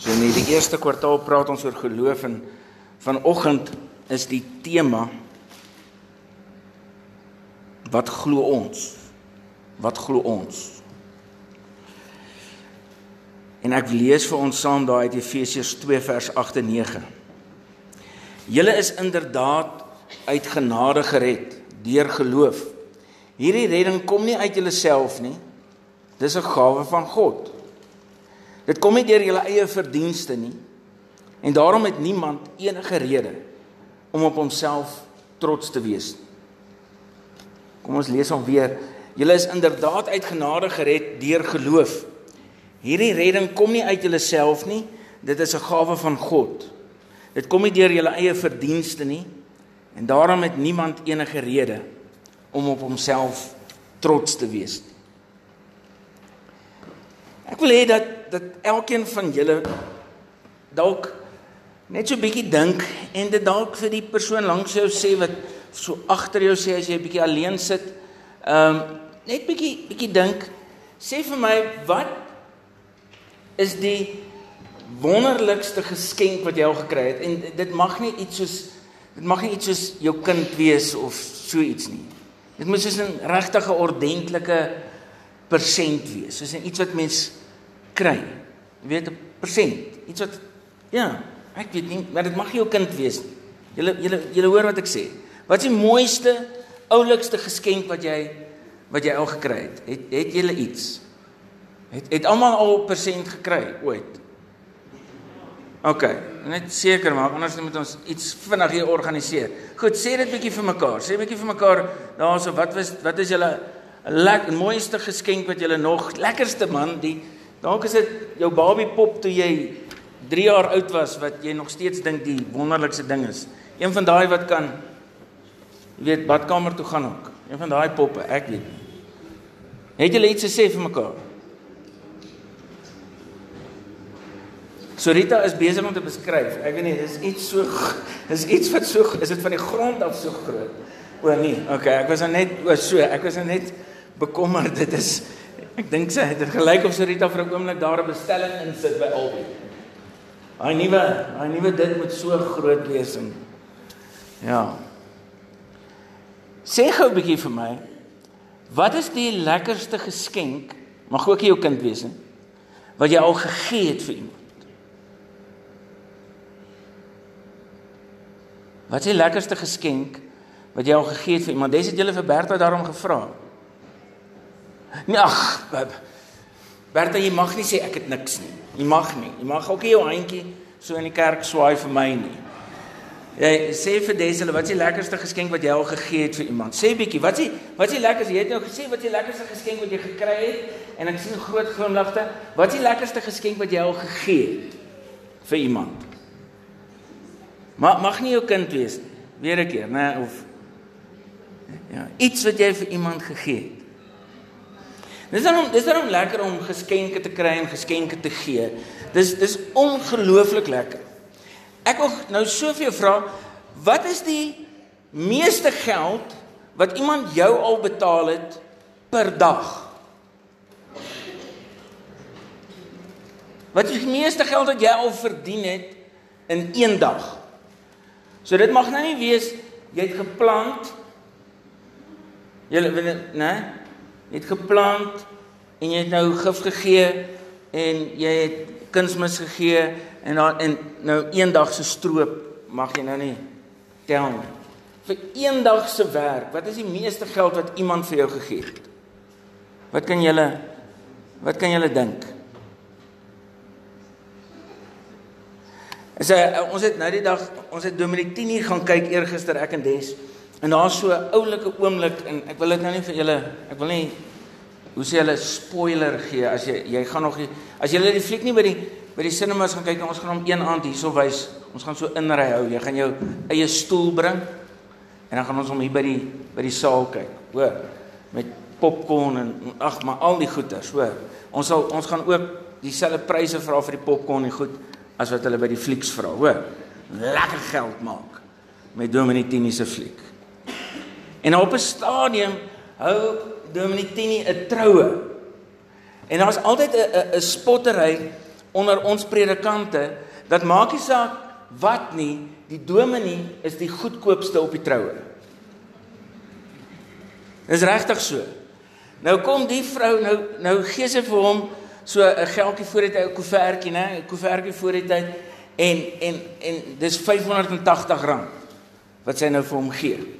So in hierdie eerste kwartaal praat ons oor geloof en vanoggend is die tema wat glo ons? Wat glo ons? En ek lees vir ons saam daai uit Efesiërs 2 vers 8 en 9. Julle is inderdaad uit genade gered deur geloof. Hierdie redding kom nie uit julleself nie. Dis 'n gawe van God. Dit kom nie deur julle eie verdienste nie. En daarom het niemand enige rede om op homself trots te wees nie. Kom ons lees hom weer. Julle is inderdaad uit genade gered deur geloof. Hierdie redding kom nie uit julleself nie. Dit is 'n gawe van God. Dit kom nie deur julle eie verdienste nie. En daarom het niemand enige rede om op homself trots te wees nie. Ek wil hê dat dat elkeen van julle dalk net so 'n bietjie dink en dit dalk vir die persoon langs jou sê wat so agter jou sê as jy 'n bietjie alleen sit. Ehm um, net bietjie bietjie dink. Sê vir my wat is die wonderlikste geskenk wat jy al gekry het en dit mag nie iets soos dit mag nie iets soos jou kind wees of so iets nie. Dit moet soos 'n regtige ordentlike persent wees. Soos iets wat mens kry. Jy weet 'n persent, iets wat ja, ek weet nie, maar dit mag jou kind wees. Julle julle julle hoor wat ek sê. Wat is die mooiste, oulikste geskenk wat jy wat jy al gekry het? Het het julle iets? Het het almal al persent gekry ooit? OK, net seker maak anders moet ons iets vinnig hier organiseer. Goed, sê dit bietjie vir mekaar. Sê bietjie vir mekaar daarso wat was wat is julle lekker mooiste geskenk wat julle nog lekkerste man die Dalk is dit jou babie pop toe jy 3 jaar oud was wat jy nog steeds dink die wonderlikste ding is. Een van daai wat kan jy weet badkamer toe gaan ook. Een van daai poppe, ek weet. Het julle iets te sê vir mekaar? Sorita is besig om te beskryf. Ek weet nie, dis iets so dis iets wat so is dit van die grond af so groot. O nee, okay, ek was net o so, ek was net bekommerd. Dit is Ek dink sy het gelyk of Sarita vir 'n oomblik daar 'n bestelling insit by Albie. Daai nuwe, daai nuwe dit moet so groot wees en ja. Sê gou 'n bietjie vir my. Wat is die lekkerste geskenk? Mag ook jou kind wees, hè? Wat jy al gegee het vir iemand. Wat is die lekkerste geskenk wat jy al gegee het vir iemand? Dis het julle vir Bertha daarom gevra. Nee, ag, Bertha, jy mag nie sê ek het niks nie. Jy mag nie. Jy mag ook nie jou handjie so in die kerk swaai vir my nie. Jy sê vir Desel, wat is die lekkerste geskenk wat jy al gegee het vir iemand? Sê bietjie, wat is die wat is die lekkerste? Jy het nou gesê wat is die lekkerste geskenk wat jy gekry het en ek sien groot glimlagte. Wat is die lekkerste geskenk wat jy al gegee het vir iemand? Maar mag nie jou kind wees nie. Weer 'n keer, né, of ja, iets wat jy vir iemand gegee het. Dis dan dis dan lekker om geskenke te kry en geskenke te gee. Dis dis ongelooflik lekker. Ek wil nou so vir jou vra, wat is die meeste geld wat iemand jou al betaal het per dag? Wat is die meeste geld wat jy al verdien het in een dag? So dit mag nou nie wees jy het geplant jy weet né Jy het geplant en jy het nou gif gegee en jy het kunsmis gegee en dan en nou eendag se stroop mag jy nou nie tel nie. Vir eendag se werk, wat is die meeste geld wat iemand vir jou gegee het? Wat kan julle wat kan julle dink? Is hy, ons het nou die dag ons het Dominic Tini gaan kyk eergister ek en Des En daar's so 'n oulike oomblik en ek wil dit nou nie vir julle ek wil nie hoe sê hulle spoiler gee as jy jy gaan nog as jy die fliek nie by die by die sinemas gaan kyk ons gaan hom een aand hierso wys ons gaan so inry hou jy gaan jou eie stoel bring en dan gaan ons hom hier by die by die saal kyk hoor met popcorn en ag maar al die goeders hoor ons sal ons gaan ook dieselfde pryse vra vir die popcorn en goed as wat hulle by die flieks vra hoor lekker geld maak met Dominitini se fliek. En op 'n stadium hou Dominitini 'n troue. En daar's altyd 'n 'n spottery onder ons predikante dat maak nie saak wat nie, die dominee is die goedkoopste op die troue. Dis regtig so. Nou kom die vrou nou nou gee sy vir hom so 'n geldjie voor dit 'n koevertjie, né? 'n koevertjie voor dit en en en dis R580 wat sy nou vir hom gee.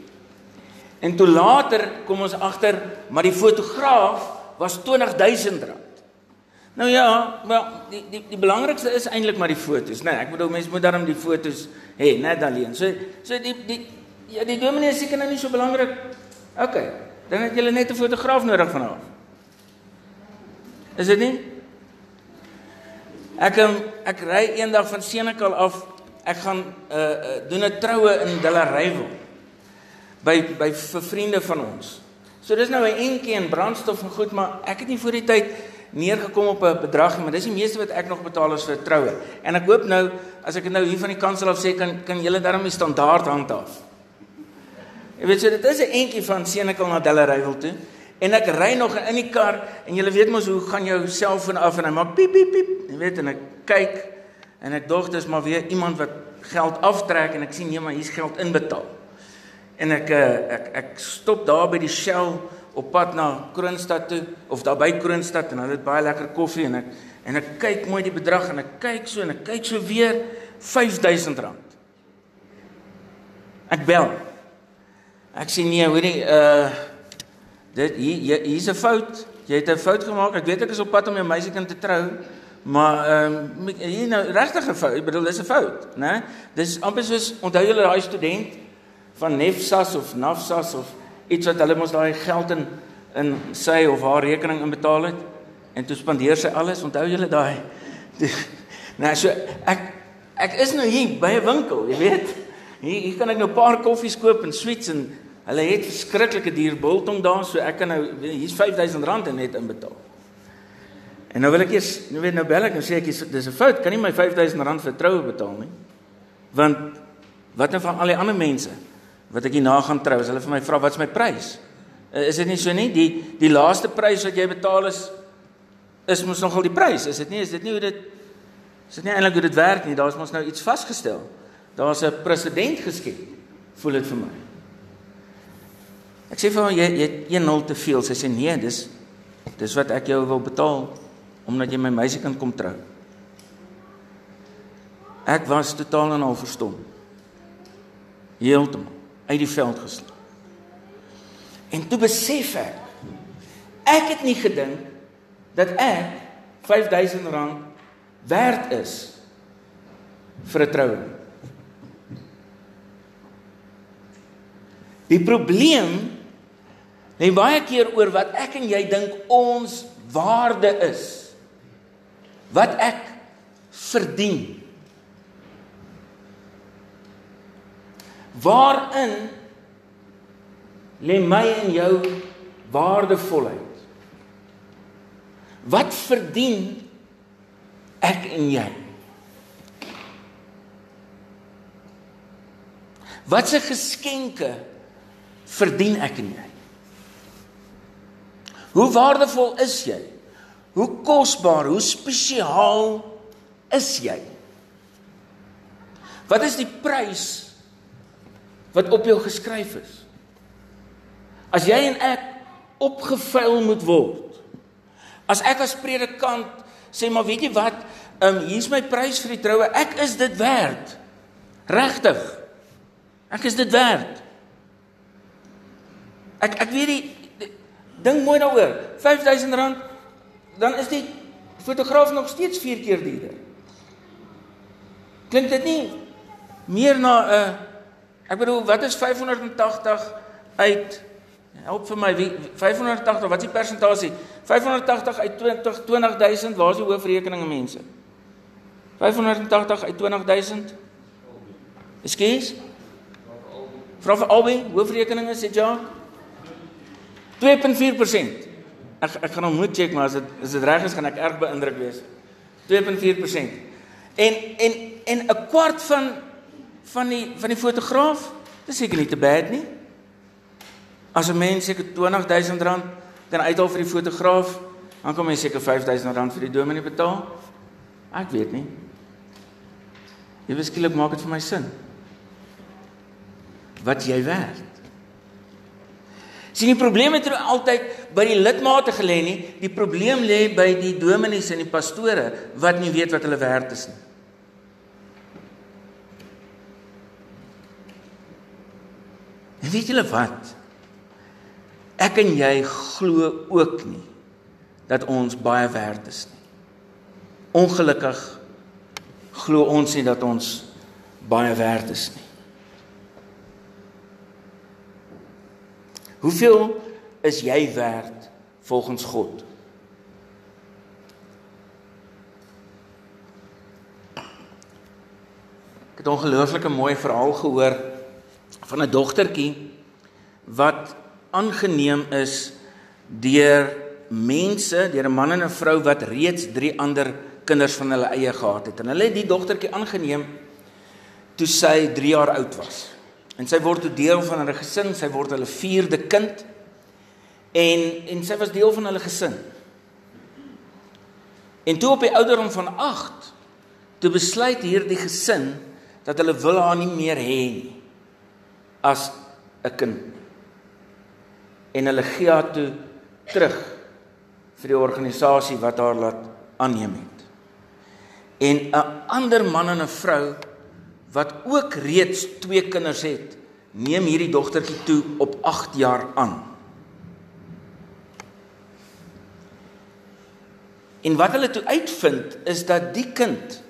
En toe later kom ons agter maar die fotograaf was R20000. Nou ja, maar die die die belangrikste is eintlik maar die fotos, né? Nee, ek bedoel mense moet daarom die fotos hê, net alleen. So so die die ja, die dominee seker nou nie so belangrik. OK. Dan het jy net 'n fotograaf nodig vanaand. Is dit nie? Ek um, ek ry eendag van Senekal af. Ek gaan uh, uh doen 'n troue in Delareyville by by vir vriende van ons. So dis nou 'n entjie en brandstof en goed, maar ek het nie voor die tyd neergekom op 'n bedrag nie, maar dis die meeste wat ek nog betaal is vir troue. En ek hoop nou as ek dit nou hier van die kansel af sê kan kan julle darm die standaard handhaaf. Jy weet so dit is 'n entjie van Senekal na Delareyville toe. En ek ry nog in die kar en jy weet mos hoe gaan jou selfoon af en hy maak piep piep piep. Jy weet en ek kyk en ek dink dis maar weer iemand wat geld aftrek en ek sien nee maar hier's geld inbetaal. En ek eh, ek ek stop daar by die Shell op pad na Kroonstad toe of daar by Kroonstad en hulle het baie lekker koffie en ek en ek kyk mooi die bedrag en ek kyk so en ek kyk so weer R5000. Ek bel Ek sê nee, hoorie, uh dit hier hier's 'n fout. Jy het 'n fout gemaak. Ek weet ek is op pad om jou meisiekind te trou, maar ehm um, hier nou regtig 'n fout. Ek bedoel dis 'n fout, né? Dis amper soos onthou julle daai student van Nefsas of Nafsas of iets wat hulle mos daai geld in in sy of haar rekening inbetaal het en toe spandeer sy alles. Onthou julle daai? Nou so ek ek is nou hier by 'n winkel, jy weet. Hier hier kan ek nou 'n paar koffies koop en sweets en hulle het verskriklike duur biltong daar, so ek kan nou hier's R5000 en net inbetaal. En nou wil ek eers, nou weet nou bel ek en sê ek dis 'n fout, kan nie my R5000 vir troue betaal nie. Want wat nou van al die ander mense wat ek hierna gaan trou, as hulle vir my vra wat's my prys? Eh, is dit nie so nie? Die die laaste prys wat jy betaal is is mos nogal die prys, is dit nie? Is dit nie hoe dit is dit nie eintlik hoe dit werk nie? Daar's mos nou iets vasgestel. Daar's 'n presedent geskep. Voel dit vir my. Ek sê vir hom jy jy het 1-0 te veel. Sy sê nee, dis dis wat ek jou wil betaal omdat jy my meisiekind kom trou. Ek was totaal en al verstom. Heeltemal uit die veld geslaan. En toe besef ek ek het nie gedink dat ek R5000 werd is vir 'n troue. Die probleem lê baie keer oor wat ek en jy dink ons waarde is. Wat ek verdien. Waarin lê my en jou waardevolheid? Wat verdien ek en jy? Watse geskenke verdien ek en jy? Hoe waardevol is jy? Hoe kosbaar, hoe spesiaal is jy? Wat is die prys wat op jou geskryf is? As jy en ek opgevuil moet word. As ek as predikant sê maar weet jy wat, ehm um, hier's my prys vir die troue. Ek is dit werd. Regtig. Ek is dit werd. Ek ek weet die ding mooi daaroor. R5000 dan is die fotograaf nog steeds 4 keer duurder. Klink dit nie meer na 'n uh, ek bedoel wat is 580 uit help vir my wie 580 wat is die persentasie? 580 uit 20 20000 waar is die hoofrekeninge mense? 580 uit 20000 Ekskuus? Vra vir albei hoofrekeninge sê Jacques 2.4%. Ek ek gaan hom moet check maar as dit as dit reg is gaan ek erg beïndruk wees. 2.4%. En en en 'n kwart van van die van die fotograaf, dis seker nie te bad nie. As 'n mens seker R20000 kan uithaal vir die fotograaf, dan kom jy seker R5000 vir die dominee betaal. Ek weet nie. Jy beskielik maak dit vir my sin. Wat jy werd. Sien die probleem het altyd by die lidmate gelê nie. Die probleem lê by die dominees en die pastore wat nie weet wat hulle werd is nie. Weet julle wat? Ek en jy glo ook nie dat ons baie werd is nie. Ongelukkig glo ons nie dat ons baie werd is nie. Hoeveel is jy werd volgens God? Ek het 'n ongelooflike mooi verhaal gehoor van 'n dogtertjie wat aangeneem is deur mense, deur 'n man en 'n vrou wat reeds 3 ander kinders van hulle eie gehad het. En hulle het die dogtertjie aangeneem toe sy 3 jaar oud was. En sy word toe deel van hulle gesin, sy word hulle vierde kind. En en sy was deel van hulle gesin. En toe op die ouderdom van 8 toe besluit hierdie gesin dat hulle wil haar nie meer hê nie as 'n kind. En hulle gee haar toe terug vir die organisasie wat haar laat aanneem het. En 'n ander man en 'n vrou wat ook reeds twee kinders het, neem hierdie dogtertjie toe op 8 jaar aan. En wat hulle toe uitvind is dat die kind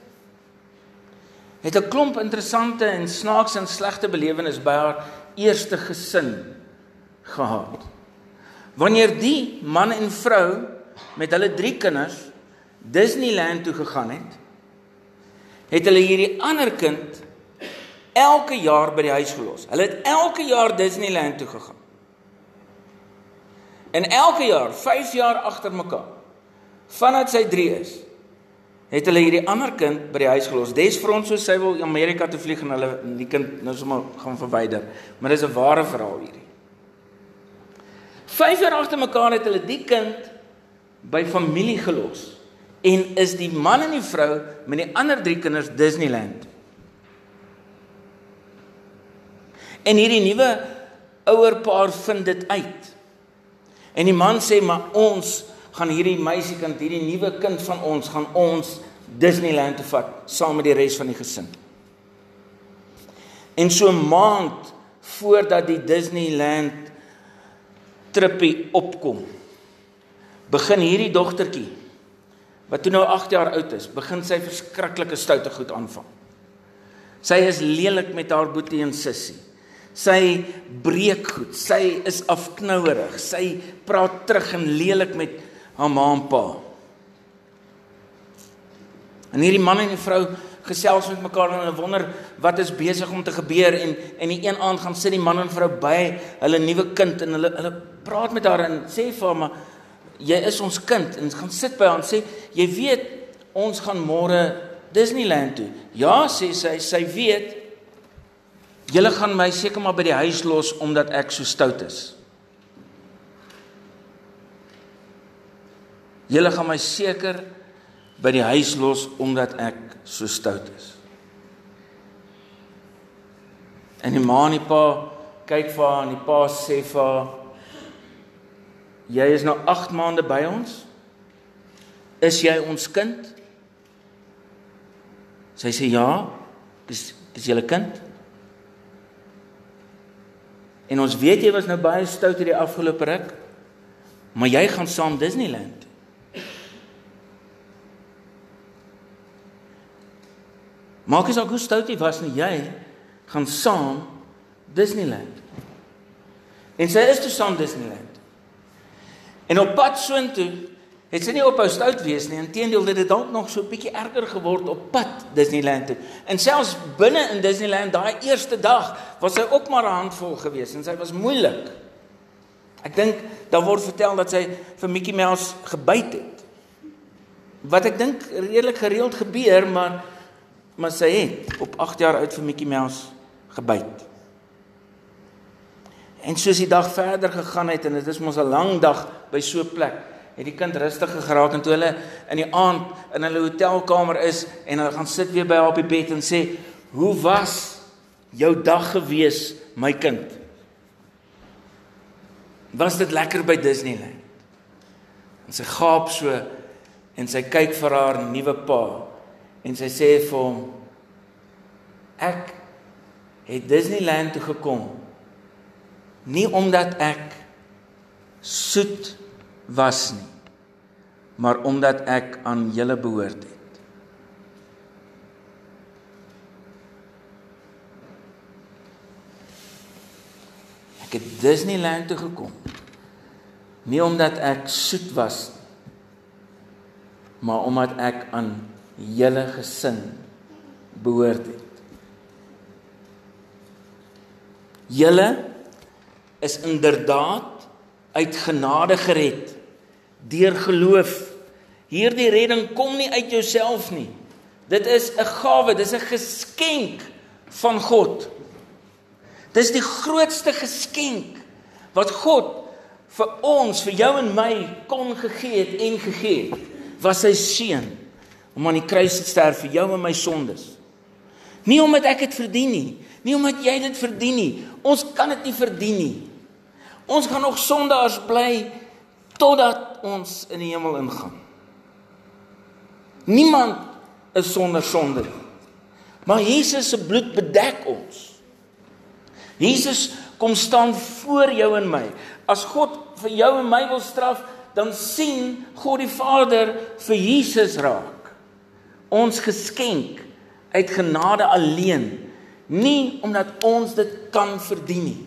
het 'n klomp interessante en snaakse en slegte belewennisse by haar eerste gesin gehad. Wanneer die man en vrou met hulle drie kinders Disneyland toe gegaan het, het hulle hierdie ander kind elke jaar by die huis gelos. Hulle het elke jaar Disneyland toe gegaan. En elke jaar, 5 jaar agter mekaar, vandat sy 3 is, het hulle hierdie ander kind by die huis gelos. Des vir ons so sy wil Amerika toe vlieg en hulle die kind nou sommer gaan verwyder. Maar dis 'n ware verhaal hierdie. 5 jaar agter mekaar het hulle die kind by familie gelos en is die man en die vrou met die ander 3 kinders Disneyland. En hierdie nuwe ouer paar vind dit uit. En die man sê maar ons gaan hierdie meisiekind, hierdie nuwe kind van ons gaan ons Disneyland toe vat saam met die res van die gesin. En so 'n maand voordat die Disneyland trippie opkom, begin hierdie dogtertjie wat toe nou 8 jaar oud is, begin sy verskriklike stoute goed aanvang. Sy is lelik met haar boetie en sussie. Sy breek goed. Sy is afknouerig. Sy praat terug en lelik met haar ma en pa. En hierdie man en die vrou gesels met mekaar en hulle wonder wat is besig om te gebeur en en die een aand gaan sit die man en vrou by hulle nuwe kind en hulle hulle praat met haar en sê vir haar maar jy is ons kind en gaan sit by haar en sê jy weet ons gaan môre Disneyland toe. Ja sê sy sy weet julle gaan my seker maar by die huis los omdat ek so stout is. Julle gaan my seker by die huis los omdat ek so stout is. En die ma en die pa kyk vir haar en die pa sê vir haar jy is nou 8 maande by ons. Is jy ons kind? Sy sê ja. Dis dis julle kind. En ons weet jy was nou baie stout hierdie afgelope ruk. Maar jy gaan saam Disneyland. Maak nie saak hoe stout jy was nie, jy gaan saam Disneyland. En sy is toe saam Disneyland. En op pad soontoe het sy nie ophou stout wees nie. Inteendeel het dit dalk nog so 'n bietjie erger geword op pad Disneyland toe. En selfs binne in Disneyland daai eerste dag was sy ook maar 'n handvol gewees en sy was moeilik. Ek dink daar word vertel dat sy vir Mickey Mouse gebyt het. Wat ek dink redelik gereeld gebeur, maar maar sy het op 8 jaar oud vir Mickey Mouse gebyt. En soos die dag verder gegaan het en dit is mos 'n lang dag by so 'n plek, het die kind rustiger geraak en toe hulle in die aand in hulle hotelkamer is en hulle gaan sit weer by haar op die bed en sê, "Hoe was jou dag gewees, my kind?" Was dit lekker by Disneyland? En sy gaap so en sy kyk vir haar nuwe pa en sy sê vir hom, "Ek het Disneyland toe gekom nie omdat ek soet was nie maar omdat ek aan julle behoort het. Ek het Disneyland toe gekom nie omdat ek soet was nie maar omdat ek aan julle gesin behoort het Julle is inderdaad uit genade gered deur geloof. Hierdie redding kom nie uit jouself nie. Dit is 'n gawe, dis 'n geskenk van God. Dis die grootste geskenk wat God vir ons, vir jou en my kon gegee het en gegee het, was sy seun om aan die kruis te sterf vir jou en my sondes. Nie omdat ek dit verdien nie, Nie omdat jy dit verdien nie. Ons kan dit nie verdien nie. Ons gaan nog sondaars bly totdat ons in die hemel ingaan. Niemand is sonder sonde nie. Maar Jesus se bloed bedek ons. Jesus kom staan voor jou en my. As God vir jou en my wil straf, dan sien God die Vader vir Jesus raak. Ons geskenk uit genade alleen nie omdat ons dit kan verdien nie.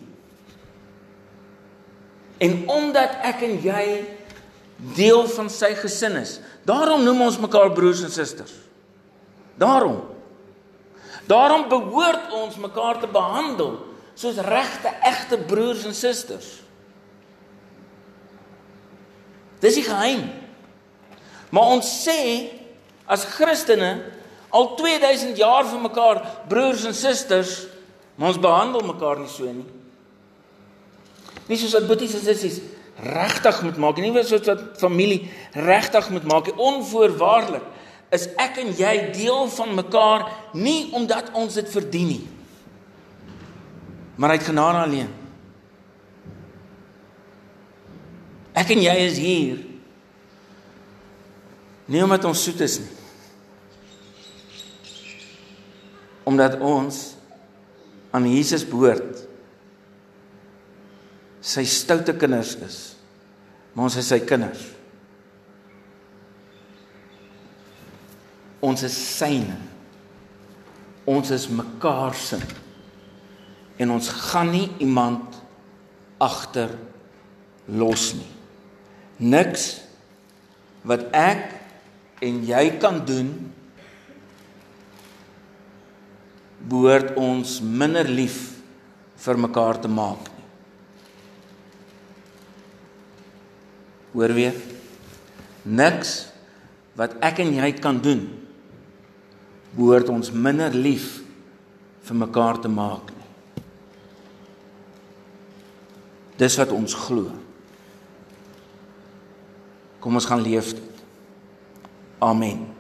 En omdat ek en jy deel van sy gesin is. Daarom noem ons mekaar broers en susters. Daarom. Daarom behoort ons mekaar te behandel soos regte egte broers en susters. Dis die geheim. Maar ons sê as Christene al 2000 jaar vir mekaar broers en susters, maar ons behandel mekaar nie so nie. Nie soos wat boeties en sissies regtig moet maak nie, nie soos wat familie regtig moet maak nie. Onvoorwaardelik is ek en jy deel van mekaar nie omdat ons dit verdien nie. Maar uit genade alleen. Ek en jy is hier nie omdat ons soet is nie. omdat ons aan Jesus behoort. Sy stoute kinders is. Maar ons is sy kinders. Ons is syne. Ons is mekaar se. En ons gaan nie iemand agter los nie. Niks wat ek en jy kan doen behoort ons minder lief vir mekaar te maak nie. Hoor weer? Niks wat ek en jy kan doen behoort ons minder lief vir mekaar te maak nie. Dis wat ons glo. Kom ons gaan leef dit. Amen.